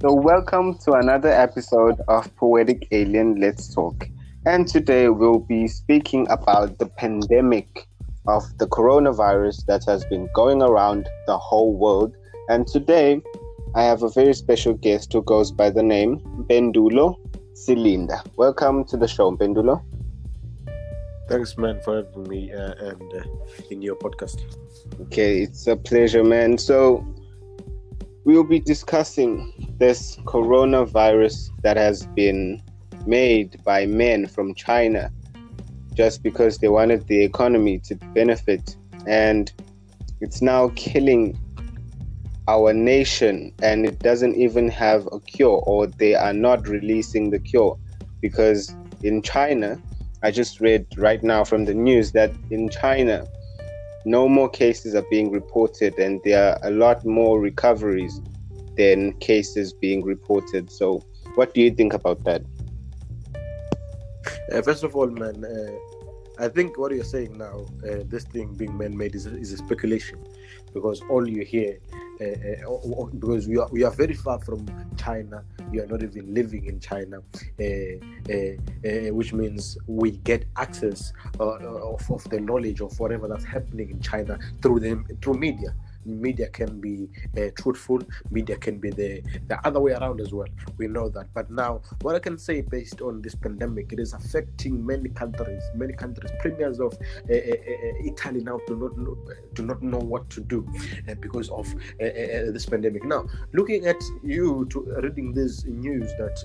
So, welcome to another episode of Poetic Alien Let's Talk. And today we'll be speaking about the pandemic of the coronavirus that has been going around the whole world. And today I have a very special guest who goes by the name Bendulo Silinda. Welcome to the show, Bendulo. Thanks, man, for having me uh, and uh, in your podcast. Okay, it's a pleasure, man. So, we'll be discussing this coronavirus that has been made by men from China just because they wanted the economy to benefit. And it's now killing our nation, and it doesn't even have a cure, or they are not releasing the cure. Because in China, I just read right now from the news that in China, no more cases are being reported, and there are a lot more recoveries than cases being reported. So, what do you think about that? Uh, first of all, man, uh, I think what you're saying now, uh, this thing being man made, is, is a speculation because all you hear uh, uh, because we are we are very far from China. We are not even living in China, uh, which means we get access uh, of, of the knowledge of whatever that's happening in China through them through media. media can be uh, truthful media can be the the other way around as well we know that but now what i can say based on this pandemic it is affecting many countries many countries premiers of uh, uh, uh italy now do not know, do not know what to do uh, because of uh, this pandemic now looking at you to reading this news that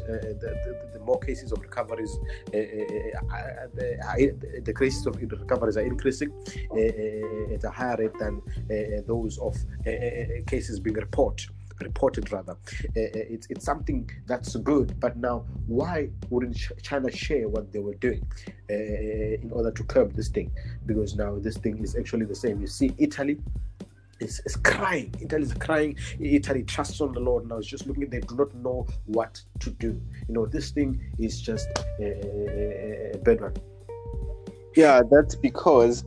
the, the, the, more cases of recoveries the, the, cases of recoveries are increasing at a higher rate than those of eh, eh, eh, cases being report reported rather. It's, it's something that's good, but now why wouldn't China share what they were doing uh, in order to curb this thing? Because now this thing is actually the same. You see, Italy. Is, is crying. Italy is crying. Italy trusts on the Lord now. It's just looking. They do not know what to do. You know, this thing is just a, a, a bad one. Yeah, that's because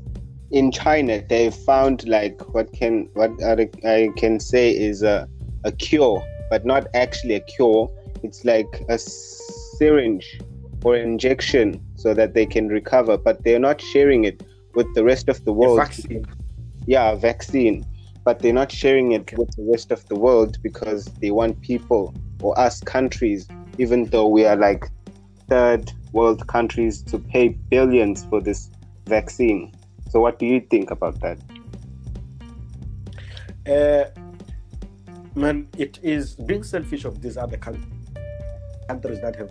in China they found like what can what I can say is a, a cure, but not actually a cure. It's like a syringe or injection so that they can recover, but they're not sharing it with the rest of the world. A vaccine. Yeah, vaccine, but they're not sharing it okay. with the rest of the world because they want people or us countries, even though we are like third world countries, to pay billions for this vaccine. So, what do you think about that? Uh, man, it is being selfish of these other countries that have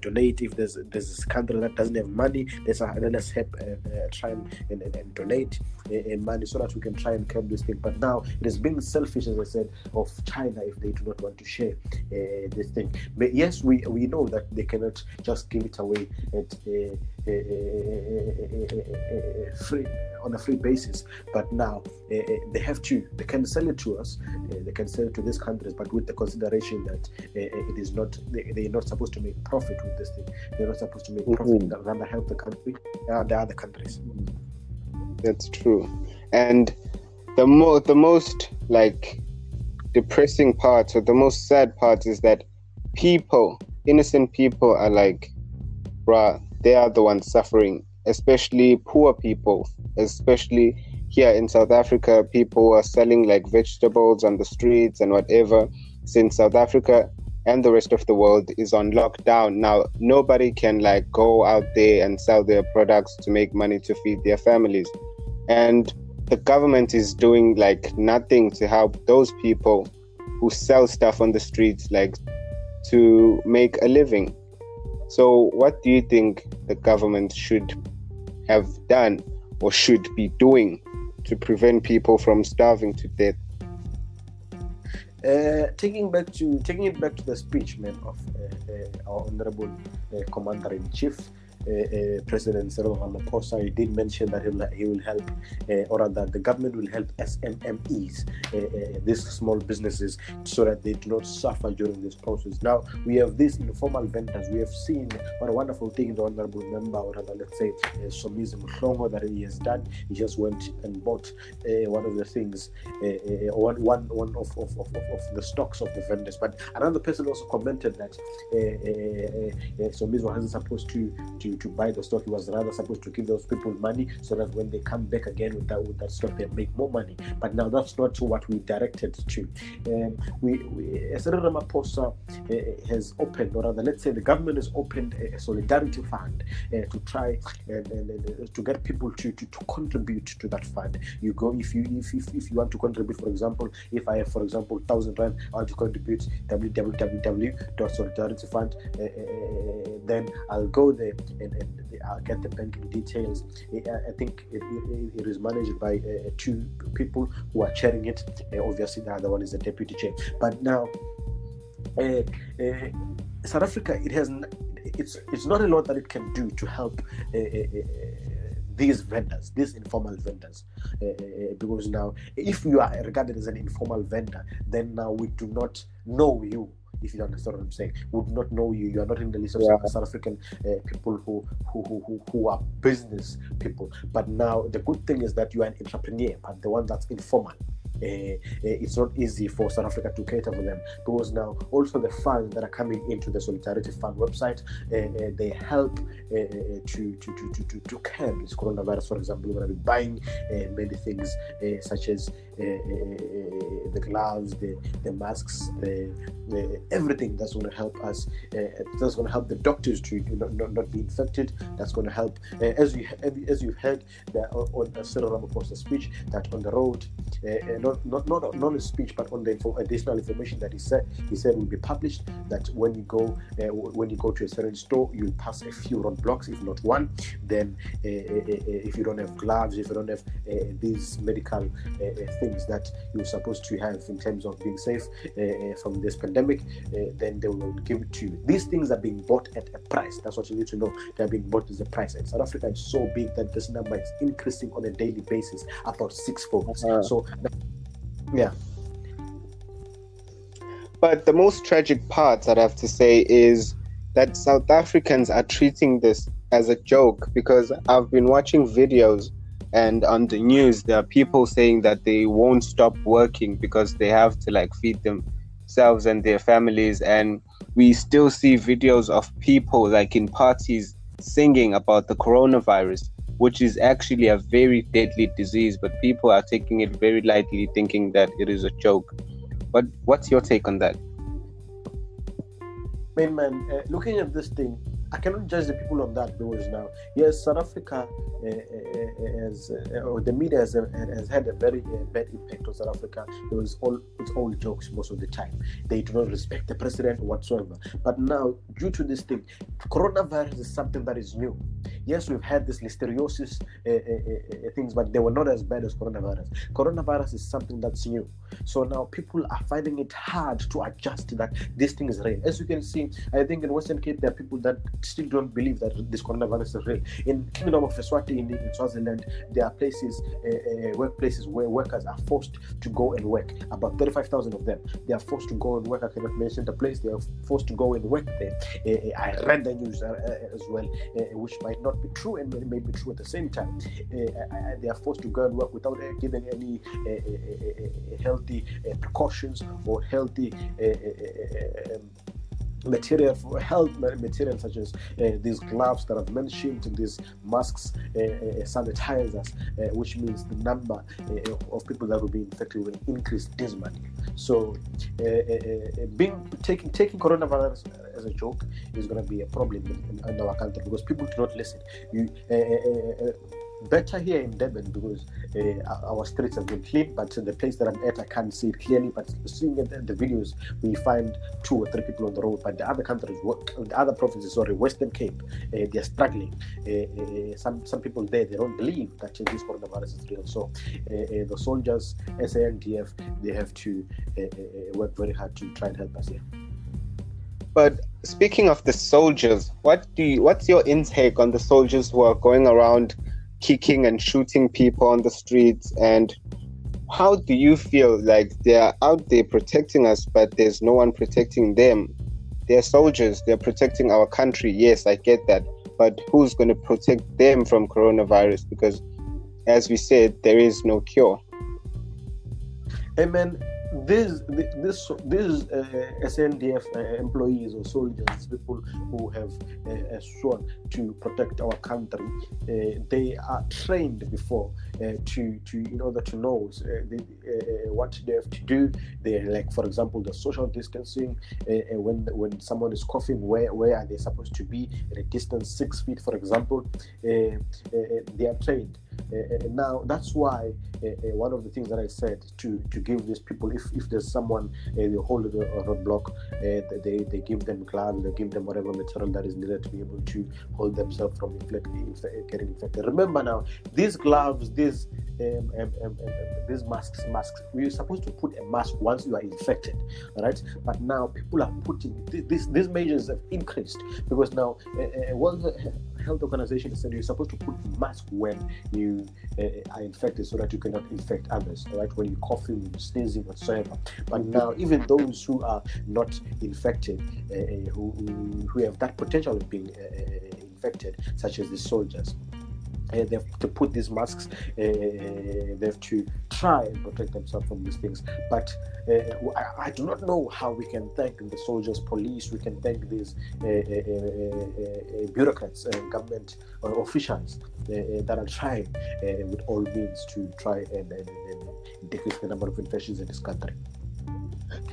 donate if there's there's a country that doesn't have money let's, let's help try and, and, and donate money so that we can try and curb this thing but now it is being selfish as i said of china if they do not want to share this thing But yes, we, we know that they cannot just give it away at, uh, free, on a free basis. But now eh, eh, they have to. They can sell it to us. Eh, they can sell it to these countries, but with the consideration that it is not they, they're not supposed to make profit with this thing. They're not supposed to make mm-hmm. profit. Mm-hmm. Rather help the country, uh, the other countries. That's true, and the more the most like depressing part or the most sad part is that people, innocent people, are like, bruh, they are the ones suffering, especially poor people, especially here in South Africa. People are selling like vegetables on the streets and whatever. Since South Africa and the rest of the world is on lockdown now, nobody can like go out there and sell their products to make money to feed their families. And the government is doing like nothing to help those people who sell stuff on the streets, like to make a living. So, what do you think the government should have done or should be doing to prevent people from starving to death? Uh, taking back to taking it back to the speech, man, of uh, uh, our honorable uh, commander in chief, Uh, uh, President Cyril Ramaphosa, he did mention that he'll, he will help, uh, or that the government will help SMMEs, uh, these small businesses, so that they do not suffer during this process. Now, we have these informal vendors. We have seen what a wonderful thing the Honorable Member, or rather, let's say, uh, Somizi Mhlongo, that he has done. He just went and bought one of the things, one, one, one of, of, of, of the stocks of the vendors. But another person also commented that uh, uh, uh, so Mizo wasn't supposed to to you to buy the stock. He was rather supposed to give those people money so that when they come back again with that, with that stock, they make more money. But now that's not what we directed to. Um, we, we Cyril Ramaphosa uh, has opened, or rather, let's say the government has opened a, a solidarity fund uh, to try and, and, and, uh, to get people to, to, to, contribute to that fund. You go if you if, if, if you want to contribute, for example, if I have, for example, thousand rand, I want to contribute www.solidarityfund. Uh uh, uh, uh, then I'll go there and, and I'll get the banking details. I, I think it, it, it is managed by uh, two people who are chairing it. Uh, obviously, the other one is the deputy chair. But now, uh, uh South Africa, it has it's it's not a lot that it can do to help uh, uh, these vendors, these informal vendors, uh, because now if you are regarded as an informal vendor, then now we do not know you if you understand what I'm saying, would not know you. You are not in the list of yeah. South African uh, people who, who, who who are business people. But now the good thing is that you are an entrepreneur, but the one that's informal. Eh, eh, it's not easy for South Africa to cater for them because now also the funds that are coming into the Solidarity Fund website eh, they help to, to, to, to, to curb this coronavirus. For example, we're going to be buying many things such as the gloves, the, the masks, the, the everything that's going to help us. that's going to help the doctors to not, not, not be infected. That's going to help. as you as you've heard, the, on, on Cyril Ramaphosa's speech, that on the road, not not not not a speech, but on the info, additional information that he said he said will be published. That when you go uh, when you go to a certain store, you'll pass a few roadblocks, if not one. Then uh, uh, uh, if you don't have gloves, if you don't have uh, these medical things that you're supposed to have in terms of being safe from this pandemic, then they will give it to you. These things are being bought at a price. That's what you need to know. They are being bought at a price. And South Africa is so big that this number is increasing on a daily basis, about sixfold. Uh-huh. So. That- Yeah. But the most tragic part, I'd have to say, is that South Africans are treating this as a joke because I've been watching videos and on the news there are people saying that they won't stop working because they have to like feed themselves and their families and we still see videos of people like in parties singing about the coronavirus which is actually a very deadly disease, but people are taking it very lightly, thinking that it is a joke. But what's your take on that? Main man, uh, looking at this thing, I cannot judge the people on that because now, yes, South Africa uh, uh, uh, has, uh, uh, or the media has, has had a very uh, bad impact on South Africa. It was all it's all jokes most of the time. They do not respect the president whatsoever. But now, due to this thing, coronavirus is something that is new. Yes, we've had this listeriosis uh uh, uh, uh, uh, things, but they were not as bad as coronavirus. Coronavirus is something that's new. So now people are finding it hard to adjust that this thing is real. As you can see, I think in Western Cape, there are people that still don't believe that this coronavirus is real. In Kingdom of Eswatini, in, in Swaziland, there are places, workplaces where workers are forced to go and work. About 35,000 of them. They are forced to go and work. I cannot mention the place. They are forced to go and work there. I read the news as well, which might not not be true and may be true at the same time. Uh, they are forced to go and work without uh, giving any uh, healthy precautions or healthy. Um, material for health material such as uh, these gloves that I've mentioned and these masks, uh, uh, sanitizers, which means the number of people that will be infected will increase dismally. So, being taking taking coronavirus as a joke is going to be a problem in, in, in, our country because people do not listen. You, eh, eh, eh, better here in Durban because uh, our streets have been clean, but the place that I'm at, I can't see it clearly. But seeing the, the videos, we find two or three people on the road. But the other countries, the other provinces, sorry, Western Cape, uh, they are struggling. Uh, some some people there, they don't believe that this coronavirus is real. So the soldiers, SANDF, they have to work very hard to try and help us here. Yeah. But speaking of the soldiers, what do you, what's your intake on the soldiers who are going around kicking and shooting people on the streets and how do you feel like they're out there protecting us but there's no one protecting them they're soldiers they're protecting our country yes i get that but who's going to protect them from coronavirus because as we said there is no cure hey amen these this these uh, SNDF uh, employees or soldiers, people who have uh, sworn to protect our country, uh, they are trained before uh, to to in order to know uh, they, what they have to do. They like, for example, the social distancing. when when someone is coughing, where where are they supposed to be at a distance six feet, for example? they are trained. Eh, eh, now, that's why eh, one of the things that I said to to give these people, if, if there's someone they hold a roadblock, they they give them gland, they give them whatever material that is needed to be able to hold themselves from inflecting, getting infected. Remember now, these gloves, these um, um, um, um, um these masks, masks. We're supposed to put a mask once you are infected, right? But now people are putting these these measures have increased because now uh, uh, World Health Organization said you're supposed to put mask when you you uh, are infected so that you cannot infect others, all right? When you're coughing, when you're sneezing, whatsoever. But now, even those who are not infected, uh, uh who, who have that potential of being uh, uh, infected, such as the soldiers, uh, they have to put these masks, uh, they have to try and protect themselves from these things. But uh, I, I, do not know how we can thank the soldiers, police, we can thank these bureaucrats, government officials that are trying with all means to try and, and, and decrease the number of infections in this country.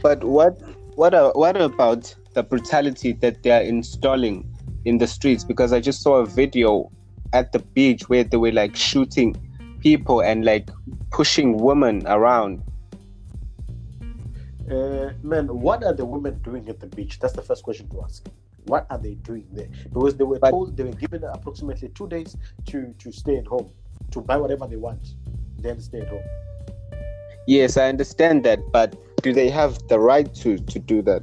But what, what, are, what about the brutality that they are installing in the streets? Because I just saw a video at the beach where they were like shooting people and like pushing women around. Uh, man, what are the women doing at the beach? That's the first question to ask. What are they doing there? Because they were but, told they were given approximately two days to to stay at home, to buy whatever they want, then stay at home. Yes, I understand that, but do they have the right to to do that?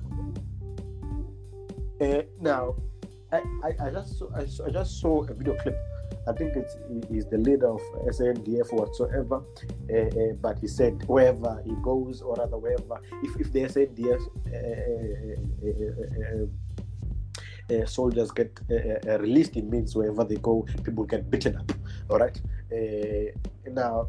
Uh, now, I, I, I just saw, I, I just saw a video clip I think it's, he's the leader of SANDF whatsoever. Uh, uh, but he said wherever he goes, or rather wherever, if, if the SANDF uh, uh, uh, uh, soldiers get released, it means wherever they go, people get beaten up. All right. now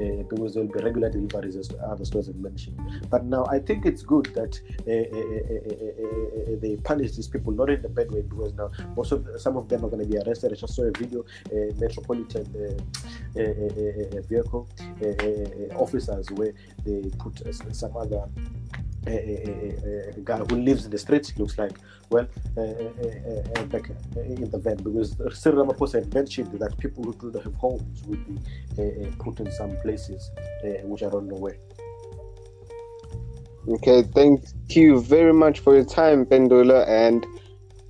uh, because there will be regular deliveries as other stores have mentioned. But now I think it's good that uh, they punish these people not in the bad way because now most of the, some of them are going to be arrested. I just saw a video, a metropolitan vehicle officers where they put some other a, eh, a, eh, eh, a, guy who lives in the streets, he looks like, well, back in the van, because Cyril Ramaphosa had mentioned that people who do not have homes would be put in some places, which I don't know where. Okay, thank you very much for your time, Pendula. And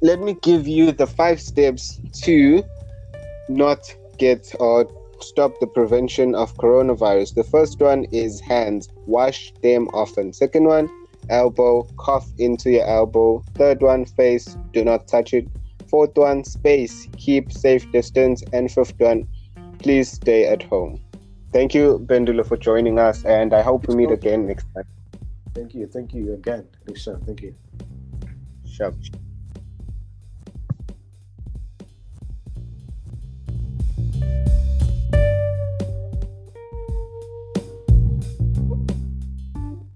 let me give you the five steps to not get or stop the prevention of coronavirus. The first one is hands, wash them often. Second one, elbow, cough into your elbow. Third one, face, do not touch it. Fourth one, space, keep safe distance. And fifth one, please stay at home. Thank you, Bendula, for joining us, and I hope it's we meet welcome. again next time. Thank you, thank you again, Rishan. Thank you. Sure.